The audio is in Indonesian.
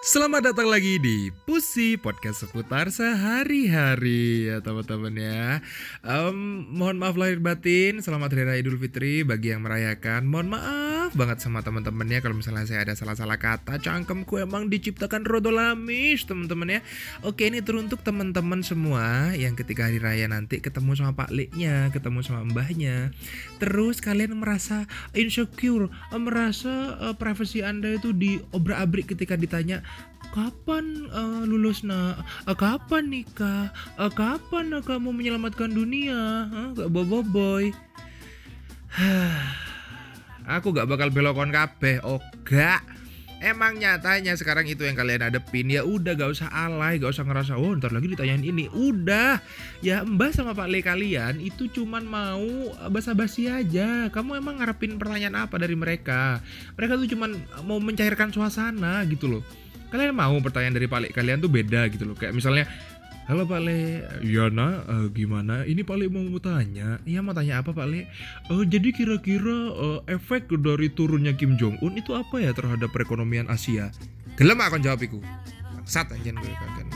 Selamat datang lagi di Pusi Podcast seputar sehari-hari ya teman-teman ya. Em, Mohon maaf lahir batin Selamat Hari Raya Idul Fitri bagi yang merayakan. Mohon maaf banget sama teman-teman ya Kalau misalnya saya ada salah-salah kata. Cangkemku emang diciptakan rodolamis teman-teman ya Oke ini teruntuk teman-teman semua Yang ketika hari raya nanti ketemu sama Pak Liknya Ketemu sama mbahnya. Terus kalian merasa insecure Merasa eh, privasi anda itu diobrak-abrik ketika ditanya kapan eh, lulus nak Eh, kapan nikah? Eh, kapan eh, kamu menyelamatkan dunia? Hah, gak bobo boy aku gak bakal belokon kabeh oh gak Emang nyatanya sekarang itu yang kalian hadepin ya udah gak usah alay, gak usah ngerasa oh ntar lagi ditanyain ini. Udah, ya Mbak sama Pak Le kalian itu cuman mau eh, basa-basi aja. Kamu emang ngarepin pertanyaan apa dari mereka? Mereka tuh cuman mau mencairkan suasana gitu loh. Kalian mau pertanyaan dari Pak Le kalian tuh beda gitu loh. Kayak misalnya Halo Pak Le, iya nak, eh, gimana? Ini Pak Le mau tanya, iya mau tanya apa Pak Le? Eh, jadi kira-kira eh, efek dari turunnya Kim Jong Un itu apa ya terhadap perekonomian Asia? Gelem akan jawab iku. Bangsat anjen gue kagak.